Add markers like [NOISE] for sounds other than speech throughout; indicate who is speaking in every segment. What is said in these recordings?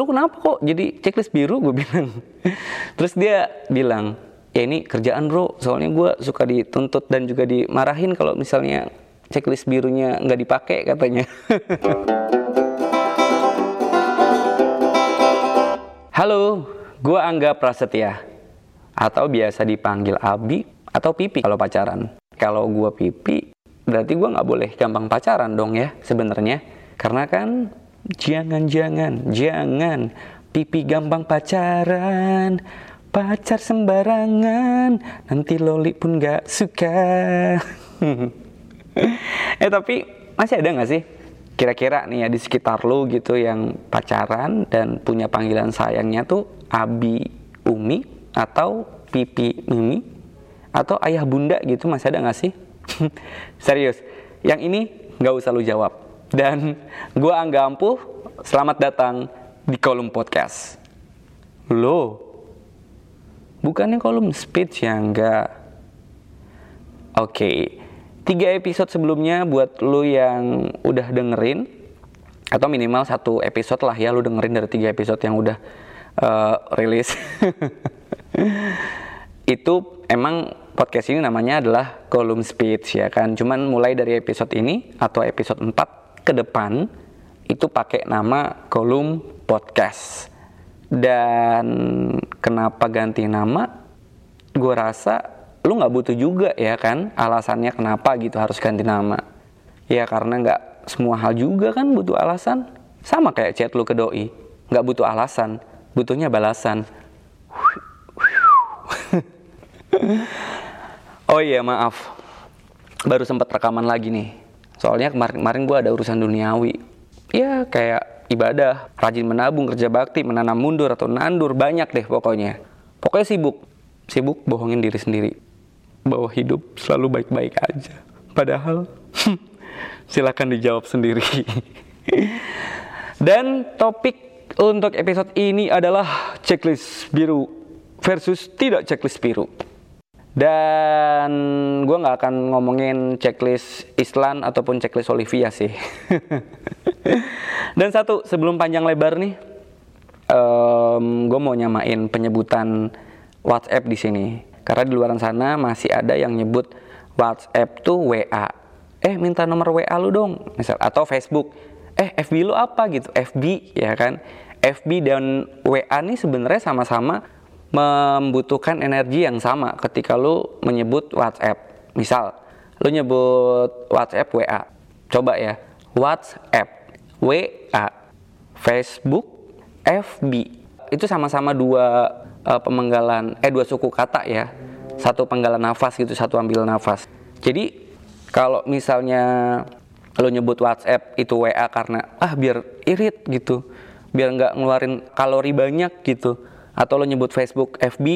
Speaker 1: lu kenapa kok jadi checklist biru? Gue bilang. [LAUGHS] Terus dia bilang ya ini kerjaan bro. Soalnya gue suka dituntut dan juga dimarahin kalau misalnya checklist birunya nggak dipakai katanya. [LAUGHS] Halo gue Angga Prasetya. Atau biasa dipanggil Abi atau Pipi kalau pacaran. Kalau gue Pipi berarti gue nggak boleh gampang pacaran dong ya sebenarnya. Karena kan jangan-jangan jangan. Pipi gampang pacaran pacar sembarangan. Nanti loli pun gak suka. [LAUGHS] Eh tapi masih ada nggak sih kira-kira nih ya di sekitar lo gitu yang pacaran dan punya panggilan sayangnya tuh Abi Umi atau Pipi Mimi? Atau ayah bunda gitu masih ada nggak sih? [LAUGHS] Serius yang ini nggak usah lu jawab dan gue Angga Ampuh selamat datang di kolom podcast. Lo bukannya kolom speech ya enggak oke tiga episode sebelumnya buat lo yang udah dengerin atau minimal satu episode lah ya lo dengerin dari tiga episode yang udah uh, rilis. [LAUGHS] Itu emang podcast ini namanya adalah kolom speech ya kan? Cuman mulai dari episode ini atau episode 4 ke depan itu pakai nama kolom podcast. Dan kenapa ganti nama? Gue rasa lu nggak butuh juga ya kan alasannya kenapa gitu harus ganti nama. Ya karena nggak semua hal juga kan butuh alasan. Sama kayak chat lu ke doi. Nggak butuh alasan butuhnya balasan. [LAUGHS] Oh iya maaf. Baru sempat rekaman lagi nih soalnya kemarin-kemarin gue ada urusan duniawi ya kayak ibadah, rajin menabung, kerja bakti, menanam mundur atau nandur, banyak deh pokoknya. Pokoknya sibuk, sibuk bohongin diri sendiri. Bahwa hidup selalu baik-baik aja. Padahal, [LAUGHS] silakan dijawab sendiri. [LAUGHS] Dan topik untuk episode ini adalah checklist biru versus tidak checklist biru. Dan gue nggak akan ngomongin checklist Islam ataupun checklist Olivia sih. [LAUGHS] Dan satu sebelum panjang lebar nih, um, gue mau nyamain penyebutan WhatsApp di sini. Karena di luar sana masih ada yang nyebut WhatsApp tuh WA. Eh minta nomor WA lu dong, misal atau Facebook. Eh FB lu apa gitu? FB ya kan? FB dan WA nih sebenarnya sama-sama membutuhkan energi yang sama ketika lu menyebut WhatsApp. Misal, lu nyebut WhatsApp WA. Coba ya, WhatsApp, WA, Facebook, FB. Itu sama-sama dua uh, pemenggalan eh dua suku kata ya. Satu penggalan nafas gitu, satu ambil nafas. Jadi kalau misalnya lu nyebut WhatsApp itu WA karena ah biar irit gitu. Biar nggak ngeluarin kalori banyak gitu atau lo nyebut Facebook FB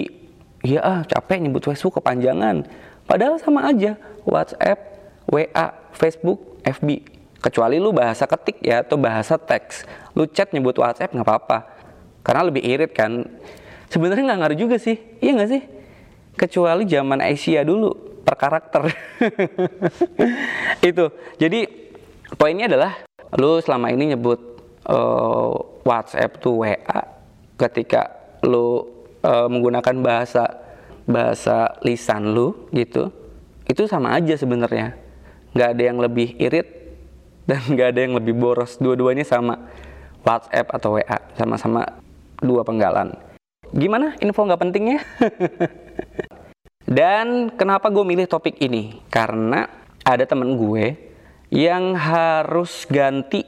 Speaker 1: ya ah capek nyebut Facebook kepanjangan. Padahal sama aja WhatsApp WA Facebook FB kecuali lu bahasa ketik ya atau bahasa teks. Lu chat nyebut WhatsApp nggak apa-apa. Karena lebih irit kan. Sebenarnya nggak ngaruh juga sih. Iya nggak sih? Kecuali zaman Asia dulu per karakter. [LAUGHS] Itu. Jadi poinnya adalah lu selama ini nyebut uh, WhatsApp tuh WA ketika lu uh, menggunakan bahasa bahasa lisan lu gitu itu sama aja sebenarnya. Nggak ada yang lebih irit dan [LAUGHS] nggak ada yang lebih boros. Dua-duanya sama. WhatsApp atau WA sama-sama dua penggalan. Gimana? Info nggak pentingnya? [LAUGHS] Dan kenapa gue milih topik ini? Karena ada temen gue yang harus ganti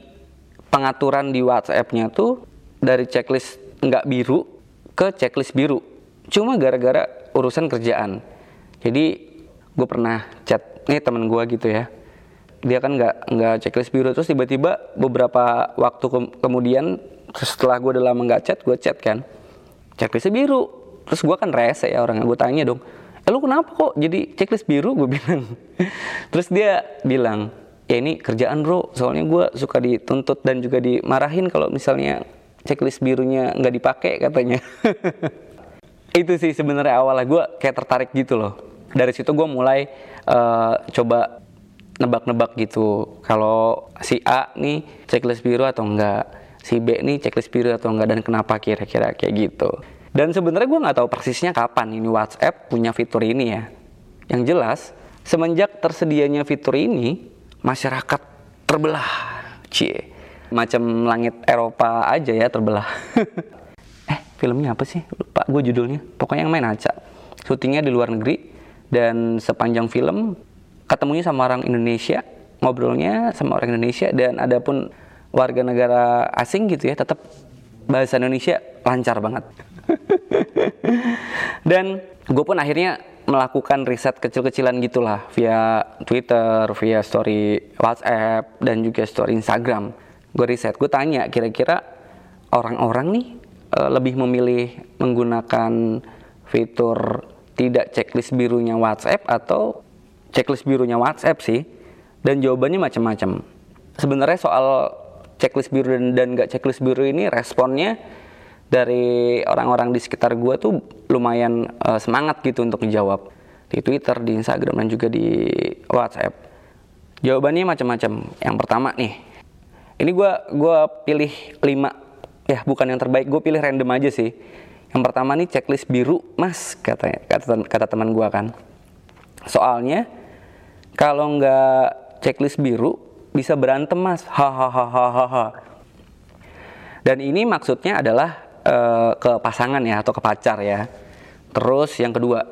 Speaker 1: pengaturan di WhatsApp-nya tuh dari checklist nggak biru ke checklist biru. Cuma gara-gara urusan kerjaan. Jadi gue pernah chat nih temen gue gitu ya. Dia kan nggak nggak checklist biru. Terus tiba-tiba beberapa waktu ke kemudian setelah gue udah lama nggak chat gue chat kan. Checklist biru. Terus gue kan rese ya orangnya. Gue tanya dong eh lu kenapa kok jadi checklist biru? Gue bilang. [LAUGHS] Terus dia bilang ya ini kerjaan bro. Soalnya gue suka dituntut dan juga dimarahin kalau misalnya checklist birunya nggak dipakai katanya [LAUGHS] itu sih sebenarnya awalnya gue kayak tertarik gitu loh dari situ gue mulai uh, coba nebak-nebak gitu kalau si A nih checklist biru atau enggak si B nih checklist biru atau enggak dan kenapa kira-kira kayak gitu. Dan sebenarnya gue nggak tahu persisnya kapan ini WhatsApp punya fitur ini ya. Yang jelas semenjak tersedianya fitur ini masyarakat terbelah, cie. Macam langit Eropa aja ya terbelah. [LAUGHS] eh filmnya apa sih? Lupa gue judulnya. Pokoknya yang main Aca. Syutingnya di luar negeri dan sepanjang film ketemunya sama orang Indonesia, ngobrolnya sama orang Indonesia dan ada pun warga negara asing gitu ya tetap bahasa Indonesia lancar banget. [LAUGHS] dan gue pun akhirnya melakukan riset kecil-kecilan gitulah via Twitter, via story WhatsApp dan juga story Instagram. Gue riset, gue tanya kira-kira orang-orang nih uh, lebih memilih menggunakan fitur tidak checklist birunya WhatsApp atau checklist birunya WhatsApp sih. Dan jawabannya macam-macam. Sebenarnya soal checklist biru dan, dan gak checklist biru ini responnya dari orang-orang di sekitar gue tuh lumayan uh, semangat gitu untuk menjawab di Twitter, di Instagram dan juga di WhatsApp. Jawabannya macam-macam. Yang pertama nih, ini gue gua pilih 5 ya bukan yang terbaik, gue pilih random aja sih. Yang pertama nih checklist biru, mas katanya kata kata teman gue kan. Soalnya kalau nggak checklist biru bisa berantem mas, hahaha. Dan ini maksudnya adalah uh, ke pasangan ya atau ke pacar ya. Terus yang kedua,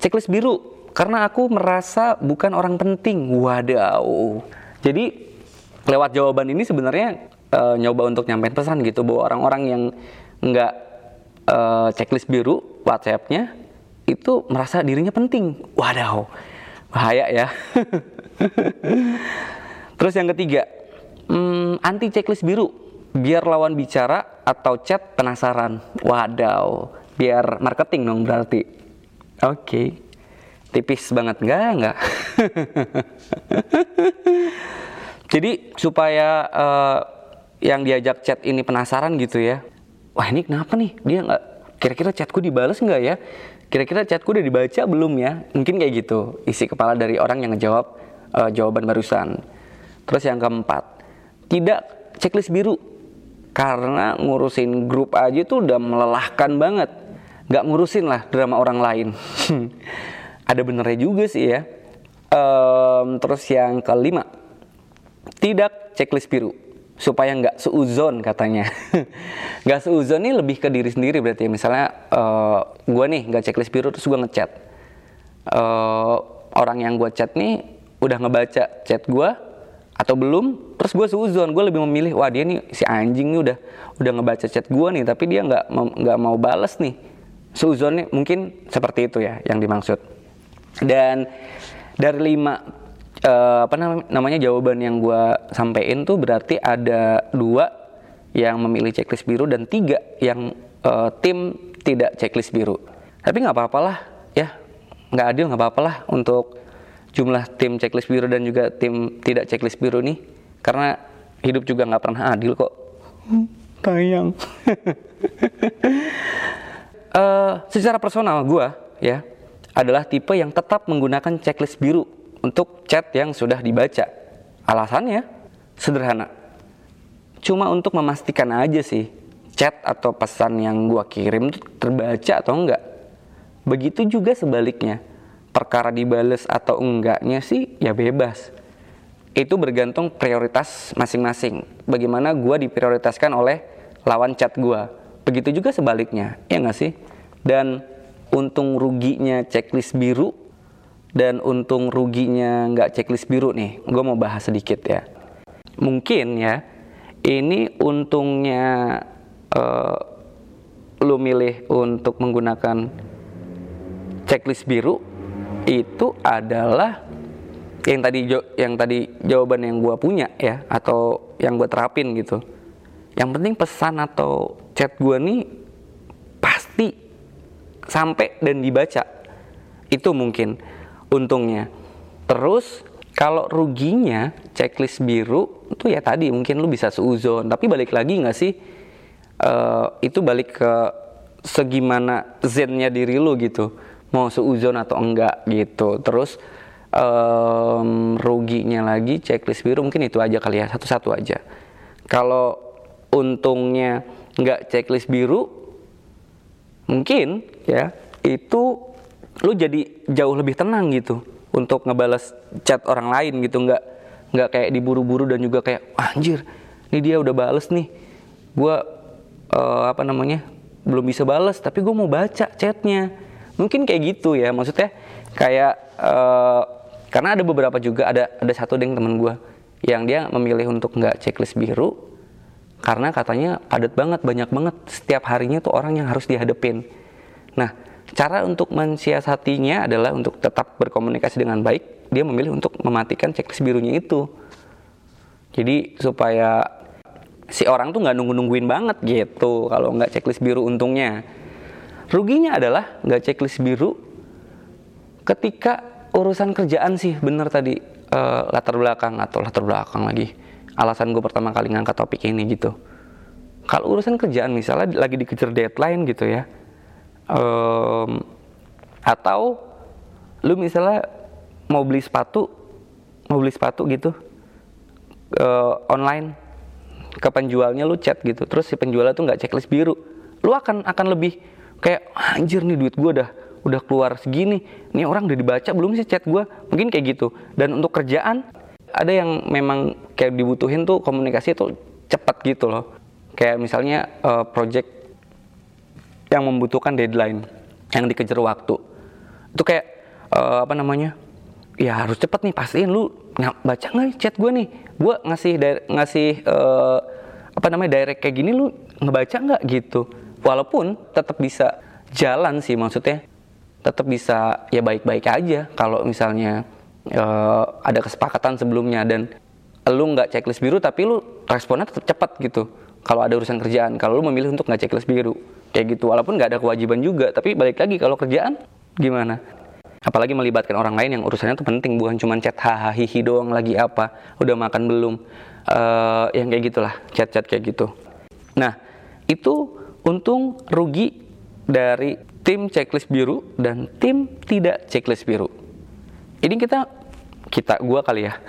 Speaker 1: checklist biru karena aku merasa bukan orang penting. Wadaw. Jadi lewat jawaban ini sebenarnya uh, nyoba untuk nyampein pesan gitu bahwa orang-orang yang nggak uh, checklist biru WhatsAppnya itu merasa dirinya penting. Wadaw, bahaya ya. [LAUGHS] Terus yang ketiga, hmm, anti checklist biru biar lawan bicara atau chat penasaran. Wadaw, biar marketing dong berarti. Oke. Okay. Tipis banget enggak enggak. [LAUGHS] Jadi supaya uh, yang diajak chat ini penasaran gitu ya. Wah, ini kenapa nih? Dia nggak kira-kira chatku dibales nggak ya? Kira-kira chatku udah dibaca belum ya? Mungkin kayak gitu isi kepala dari orang yang ngejawab uh, jawaban barusan. Terus yang keempat, tidak checklist biru karena ngurusin grup aja tuh udah melelahkan banget nggak ngurusin lah drama orang lain [LAUGHS] ada benernya juga sih ya um, terus yang kelima tidak checklist biru. Supaya nggak seuzon katanya. [LAUGHS] Nggak seuzon nih lebih ke diri sendiri berarti. Ya misalnya uh, eh, gue nih nggak checklist biru terus gue ngechat. Uh, orang yang gue chat nih udah ngebaca chat gue atau belum terus gue suzon gue lebih memilih wah dia nih si anjing nih udah udah ngebaca chat gue nih tapi dia nggak nggak mau bales nih. Suzon nih mungkin seperti itu ya yang dimaksud. Dan dari lima uh, apa namanya, namanya jawaban yang gue sampein tuh berarti ada dua yang memilih checklist biru dan tiga yang uh, tim tidak checklist biru. Tapi nggak apa-apalah ya. Nggak adil nggak apa-apalah untuk jumlah tim checklist biru dan juga tim tidak checklist biru nih. Karena hidup juga nggak pernah adil kok. Tayang. Uh, secara personal gue ya adalah tipe yang tetap menggunakan checklist biru untuk chat yang sudah dibaca alasannya sederhana cuma untuk memastikan aja sih chat atau pesan yang gue kirim itu terbaca atau enggak begitu juga sebaliknya perkara dibales atau enggaknya sih ya bebas. Itu bergantung prioritas masing-masing. Bagaimana gue diprioritaskan oleh lawan chat gue. Begitu juga sebaliknya, ya nggak sih? Dan untung ruginya checklist biru dan untung ruginya nggak checklist biru nih, gue mau bahas sedikit ya. Mungkin ya, ini untungnya uh, lu milih untuk menggunakan checklist biru itu adalah yang tadi yang tadi jawaban yang gue punya ya atau yang gue terapin gitu. Yang penting pesan atau chat gue nih pasti sampai dan dibaca. Itu mungkin untungnya. Terus kalau ruginya checklist biru itu ya tadi mungkin lu bisa seuzon. Tapi balik lagi nggak sih? Uh, itu balik ke segimana zennya diri lu gitu. Mau seuzon atau enggak gitu. Terus um, ruginya lagi checklist biru mungkin itu aja kali ya satu-satu aja. Kalau untungnya nggak checklist biru mungkin ya itu lu jadi jauh lebih tenang gitu untuk ngebales chat orang lain gitu. Nggak nggak kayak diburu-buru dan juga kayak anjir ini dia udah bales nih. Gue uh, apa namanya belum bisa bales tapi gue mau baca chatnya. Mungkin kayak gitu ya maksudnya kayak uh, karena ada beberapa juga ada ada satu deng temen gue yang dia memilih untuk nggak checklist biru karena katanya padat banget banyak banget setiap harinya tuh orang yang harus dihadepin. Nah cara untuk mensiasatinya adalah untuk tetap berkomunikasi dengan baik. Dia memilih untuk mematikan checklist birunya itu. Jadi supaya si orang tuh nggak nunggu-nungguin banget gitu kalau nggak checklist biru untungnya. Ruginya adalah nggak checklist biru ketika urusan kerjaan sih. Bener tadi uh, latar belakang atau latar belakang lagi. Alasan gue pertama kali ngangkat topik ini gitu. Kalau urusan kerjaan misalnya lagi dikejar deadline gitu ya um, atau lu misalnya mau beli sepatu mau beli sepatu gitu uh, online ke penjualnya lu chat gitu terus si penjualnya tuh nggak checklist biru. Lu akan akan lebih kayak anjir nih duit gue udah udah keluar segini nih orang udah dibaca belum sih chat gue mungkin kayak gitu. Dan untuk kerjaan ada yang memang kayak dibutuhin tuh komunikasi tuh cepat gitu loh. Kayak misalnya uh, project yang membutuhkan deadline yang dikejar waktu. Itu kayak uh, apa namanya ya harus cepet nih pastiin lu baca nggak chat gue nih? Gue ngasih ngasih uh, apa namanya direct kayak gini lu ngebaca nggak gitu? Walaupun tetap bisa jalan sih maksudnya tetap bisa ya baik-baik aja kalau misalnya uh, ada kesepakatan sebelumnya dan lu nggak checklist biru tapi lu responnya tetap cepat gitu kalau ada urusan kerjaan kalau lu memilih untuk nggak checklist biru kayak gitu. Walaupun nggak ada kewajiban juga tapi balik lagi kalau kerjaan gimana? Apalagi melibatkan orang lain yang urusannya tuh penting bukan cuma chat hahaha hihi doang lagi apa? Udah makan belum? Uh, yang kayak gitulah chat-chat kayak gitu. Nah itu untung rugi dari tim checklist biru dan tim tidak checklist biru. Ini kita kita gua kali ya. [LAUGHS]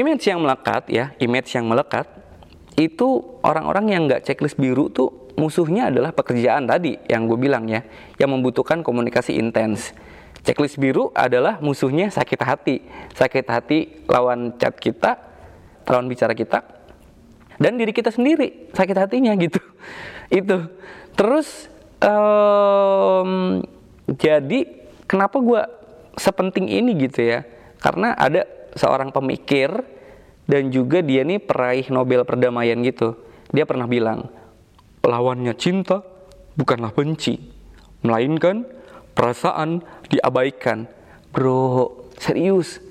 Speaker 1: Image yang melekat ya image yang melekat itu orang-orang yang nggak checklist biru tuh musuhnya adalah pekerjaan tadi yang gue bilang ya, yang membutuhkan komunikasi intens. Checklist biru adalah musuhnya sakit hati. Sakit hati lawan chat kita, lawan bicara kita, dan diri kita sendiri sakit hatinya gitu. [LAUGHS] Itu. Terus um, jadi kenapa gue sepenting ini gitu ya? Karena ada seorang pemikir dan juga dia nih peraih Nobel perdamaian gitu. Dia pernah bilang, lawannya cinta bukanlah benci, melainkan perasaan diabaikan. Bro, serius.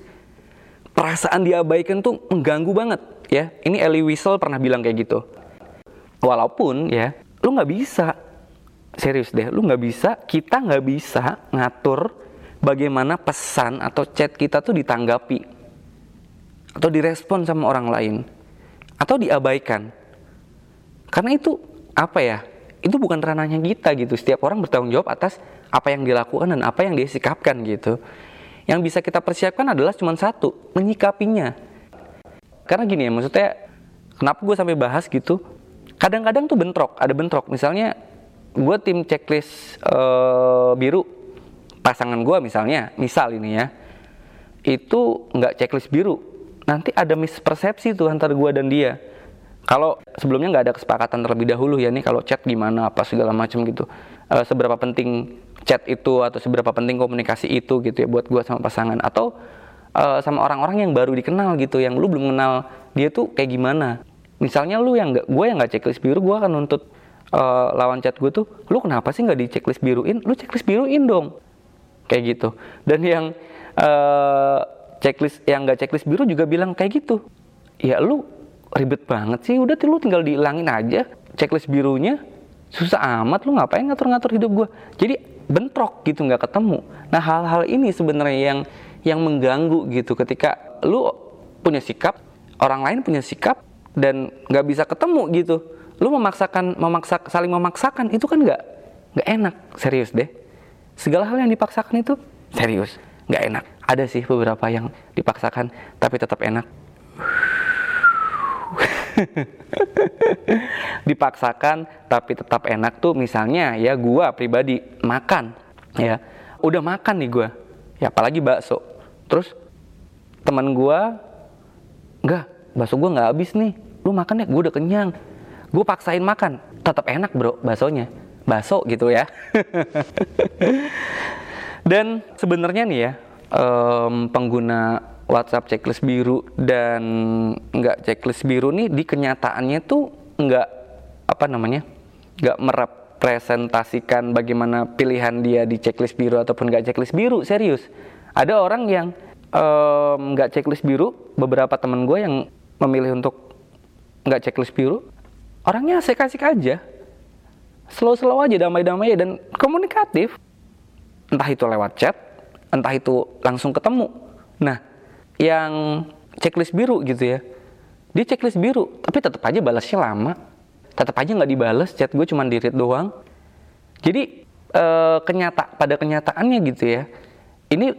Speaker 1: Perasaan diabaikan tuh mengganggu banget ya. Ini Ellie Wiesel pernah bilang kayak gitu. Walaupun ya, lu nggak bisa serius deh, lu nggak bisa, kita nggak bisa ngatur bagaimana pesan atau chat kita tuh ditanggapi atau direspon sama orang lain. Atau diabaikan. Karena itu apa ya itu bukan ranahnya kita gitu. Setiap orang bertanggung jawab atas apa yang dilakukan dan apa yang dia sikapkan gitu. Yang bisa kita persiapkan adalah cuma satu menyikapinya. Karena gini ya maksudnya kenapa gue sampai bahas gitu? Kadang-kadang tuh bentrok ada bentrok. Misalnya gue tim checklist uh, biru pasangan gue misalnya misal ini ya itu nggak checklist biru nanti ada mispersepsi tuh antara gue dan dia kalau sebelumnya nggak ada kesepakatan terlebih dahulu ya nih kalau chat gimana apa segala macam gitu. Uh, seberapa penting chat itu atau seberapa penting komunikasi itu gitu ya buat gue sama pasangan atau uh, sama orang-orang yang baru dikenal gitu yang lu belum kenal dia tuh kayak gimana. Misalnya lu yang nggak gue yang nggak checklist biru gue akan nuntut uh, lawan chat gue tuh lu kenapa sih nggak di checklist biruin? Lu checklist biruin dong kayak gitu. Dan yang uh, checklist yang nggak checklist biru juga bilang kayak gitu. Ya lu ribet banget sih. Udah lu tinggal dihilangin aja. Checklist birunya susah amat. Lu ngapain ngatur-ngatur hidup gue jadi bentrok gitu nggak ketemu. Nah hal-hal ini sebenarnya yang yang mengganggu gitu. Ketika lu punya sikap orang lain punya sikap dan nggak bisa ketemu gitu. Lu memaksakan memaksa saling memaksakan itu kan nggak nggak enak. Serius deh. Segala hal yang dipaksakan itu serius nggak enak ada sih beberapa yang dipaksakan tapi tetap enak. [LAUGHS] Dipaksakan tapi tetap enak tuh misalnya ya gua pribadi makan ya. Udah makan nih gua ya apalagi bakso. Terus teman gua enggak bakso gua nggak habis nih lu makan ya gua udah kenyang. Gua paksain makan tetap enak bro baksonya. Bakso gitu ya. [LAUGHS] Dan sebenarnya nih ya um, pengguna WhatsApp checklist biru dan nggak checklist biru nih di kenyataannya tuh nggak apa namanya nggak merepresentasikan bagaimana pilihan dia di checklist biru ataupun nggak checklist biru serius. Ada orang yang nggak um, checklist biru beberapa temen gue yang memilih untuk nggak checklist biru orangnya asik-asik aja. Slow-slow aja damai-damai dan komunikatif. Entah itu lewat chat entah itu langsung ketemu. Nah yang checklist biru gitu ya dia checklist biru tapi tetap aja balasnya lama. Tetap aja nggak dibales chat gue cuma di read doang. Jadi e, kenyata pada kenyataannya gitu ya ini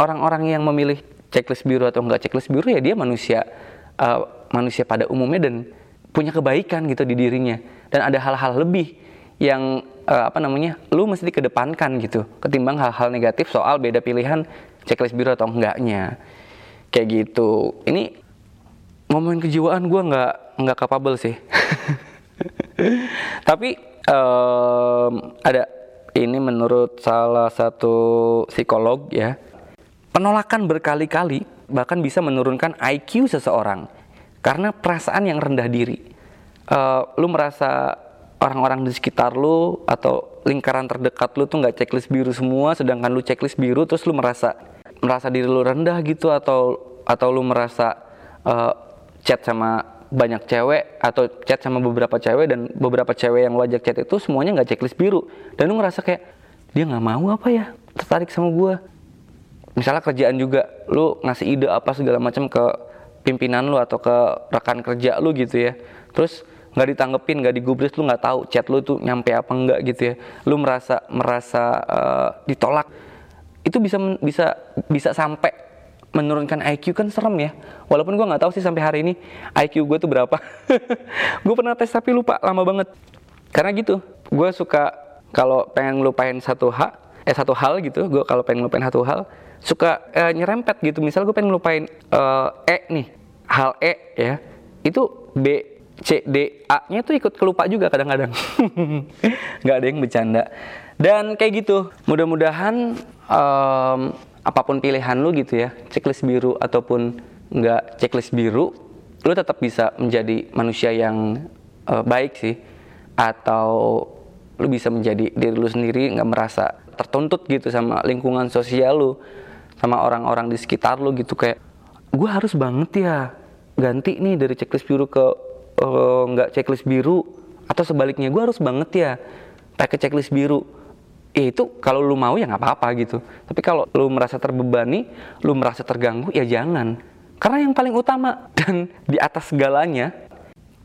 Speaker 1: orang-orang yang memilih checklist biru atau enggak checklist biru ya dia manusia e, manusia pada umumnya dan punya kebaikan gitu di dirinya. Dan ada hal-hal lebih yang e, apa namanya lu mesti dikedepankan gitu ketimbang hal-hal negatif soal beda pilihan checklist biru atau enggaknya. Kayak gitu. Ini ngomongin kejiwaan gue nggak nggak capable sih. [LAUGHS] Tapi um, ada ini menurut salah satu psikolog ya penolakan berkali-kali bahkan bisa menurunkan IQ seseorang karena perasaan yang rendah diri. Uh, lu merasa orang-orang di sekitar lu atau lingkaran terdekat lu tuh nggak checklist biru semua sedangkan lu checklist biru terus lu merasa merasa diri lu rendah gitu atau atau lu merasa uh, chat sama banyak cewek atau chat sama beberapa cewek dan beberapa cewek yang lu ajak chat itu semuanya nggak checklist biru. Dan lu ngerasa kayak dia nggak mau apa ya? Tertarik sama gue misalnya kerjaan juga lu ngasih ide apa segala macam ke pimpinan lu atau ke rekan kerja lu gitu ya. Terus nggak ditanggepin nggak digubris lu nggak tahu chat lu tuh nyampe apa enggak gitu ya. Lu merasa merasa uh, ditolak. Itu bisa bisa bisa sampai menurunkan IQ kan serem ya. Walaupun gue nggak tahu sih sampai hari ini IQ gue tuh berapa. [LAUGHS] Gue pernah tes tapi lupa lama banget. Karena gitu gue suka kalau pengen ngelupain satu hal eh satu hal gitu gue kalau pengen ngelupain satu hal suka eh, nyerempet gitu. Misal gue pengen ngelupain eh, e nih hal e ya. Itu b c d a nya tuh ikut kelupa juga kadang-kadang. [LAUGHS] Nggak ada yang bercanda. Dan kayak gitu mudah-mudahan um, apa pun pilihan lu gitu ya checklist biru ataupun nggak checklist biru lu tetap bisa menjadi manusia yang uh, baik sih. Atau lu bisa menjadi diri lu sendiri nggak merasa tertuntut gitu sama lingkungan sosial lu sama orang-orang di sekitar lu gitu. Kayak gue harus banget ya ganti nih dari checklist biru ke uh, nggak checklist biru atau sebaliknya gue harus banget ya pakai checklist biru. Ya itu kalau lu mau ya nggak apa-apa gitu. Tapi kalau lu merasa terbebani lu merasa terganggu ya jangan. Karena yang paling utama [LAUGHS] dan di atas segalanya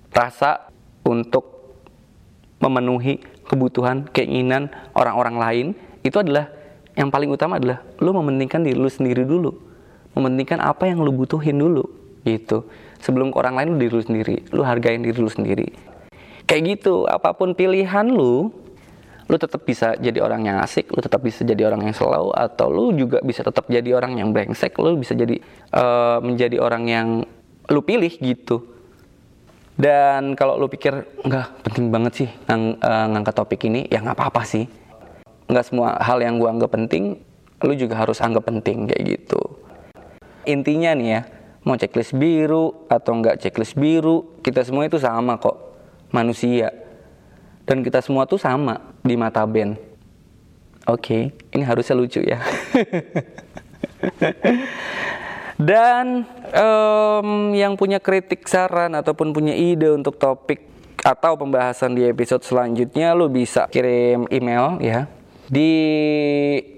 Speaker 1: rasa untuk memenuhi kebutuhan keinginan orang-orang lain itu adalah yang paling utama adalah lu mementingkan diri lu sendiri dulu. Mementingkan apa yang lu butuhin dulu gitu sebelum ke orang lain lu diri lu sendiri lu hargain diri lu sendiri kayak gitu apa pun pilihan lu lu tetap bisa jadi orang yang asik, lu tetap bisa jadi orang yang slow, atau lu juga bisa tetap jadi orang yang brengsek, lu bisa jadi uh, menjadi orang yang lu pilih gitu. Dan kalau lu pikir nggak penting banget sih ng uh, ngangkat topik ini, ya nggak apa-apa sih. Nggak semua hal yang gua anggap penting, lu juga harus anggap penting kayak gitu. Intinya nih ya, mau checklist biru atau nggak checklist biru, kita semua itu sama kok, manusia dan kita semua tuh sama di mata band. Oke, okay, ini harusnya lucu ya. [LAUGHS] Dan um, yang punya kritik saran ataupun punya ide untuk topik atau pembahasan di episode selanjutnya lo bisa kirim email ya di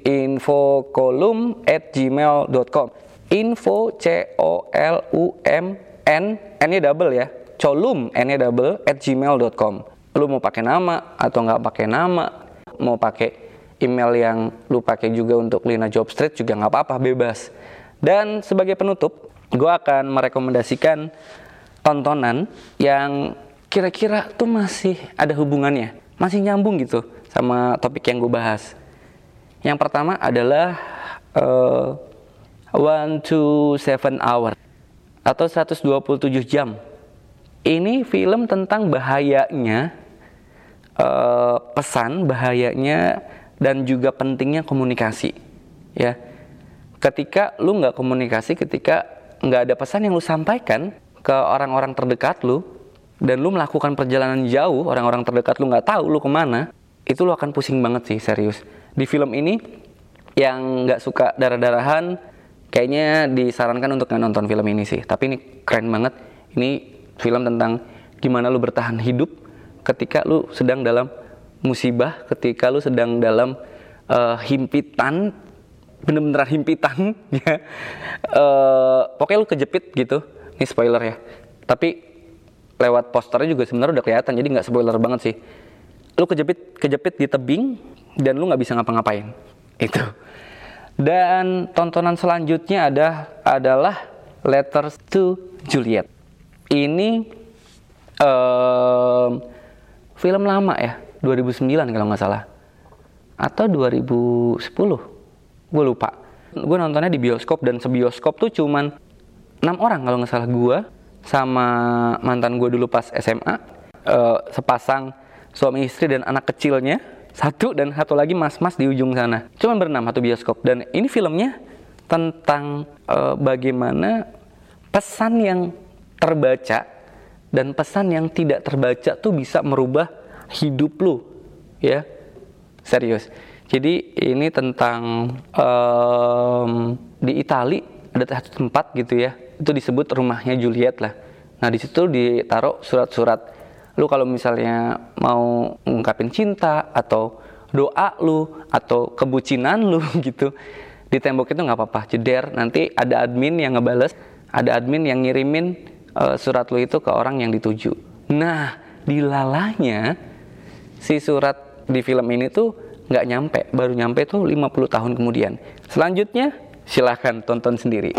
Speaker 1: infokolum at gmail.com info c o l u m n n double ya. Colum n double at gmail.com lu mau pakai nama atau nggak pakai nama mau pakai email yang lu pakai juga untuk Lina Job Street juga nggak apa-apa bebas. Dan sebagai penutup gue akan merekomendasikan tontonan yang kira-kira tuh masih ada hubungannya, masih nyambung gitu sama topik yang gue bahas. Yang pertama adalah uh, One to Seven Hour atau 127 jam. Ini film tentang bahayanya uh, pesan, bahayanya dan juga pentingnya komunikasi. Ya, ketika lu nggak komunikasi, ketika nggak ada pesan yang lu sampaikan ke orang-orang terdekat lu, dan lu melakukan perjalanan jauh, orang-orang terdekat lu nggak tahu lu ke mana, itu lu akan pusing banget sih serius. Di film ini yang nggak suka darah-darahan, kayaknya disarankan untuk nonton film ini sih. Tapi ini keren banget. Ini film tentang gimana lu bertahan hidup ketika lu sedang dalam musibah, ketika lu sedang dalam uh, himpitan, bener-bener himpitan, [LAUGHS] ya. Uh, pokoknya lu kejepit gitu. Ini spoiler ya. Tapi lewat posternya juga sebenarnya udah kelihatan jadi nggak spoiler banget sih lu kejepit kejepit di tebing dan lu nggak bisa ngapa-ngapain itu dan tontonan selanjutnya ada adalah Letters to Juliet. Ini um, film lama ya 2009 kalau nggak salah. Atau 2010 gue lupa. Gue nontonnya di bioskop dan sebioskop tuh cuman enam orang kalau nggak salah. Gue sama mantan gue dulu pas SMA uh, eh, sepasang suami istri dan anak kecilnya satu dan satu lagi mas-mas di ujung sana. Cuman berenam satu bioskop. Dan ini filmnya tentang uh, bagaimana pesan yang terbaca dan pesan yang tidak terbaca tuh bisa merubah hidup lu ya. Serius. Jadi ini tentang um, di Itali ada satu tempat gitu ya. Itu disebut rumahnya Juliet lah. Nah di situ ditaruh surat-surat. Lu kalau misalnya mau ngungkapin cinta atau doa lu atau kebucinan lu [LAUGHS] gitu di tembok itu nggak apa-apa. Jeder nanti ada admin yang ngebales ada admin yang ngirimin uh, surat lu itu ke orang yang dituju. Nah di lalanya si surat di film ini tuh nggak nyampe baru nyampe tuh 50 tahun kemudian. Selanjutnya silahkan tonton sendiri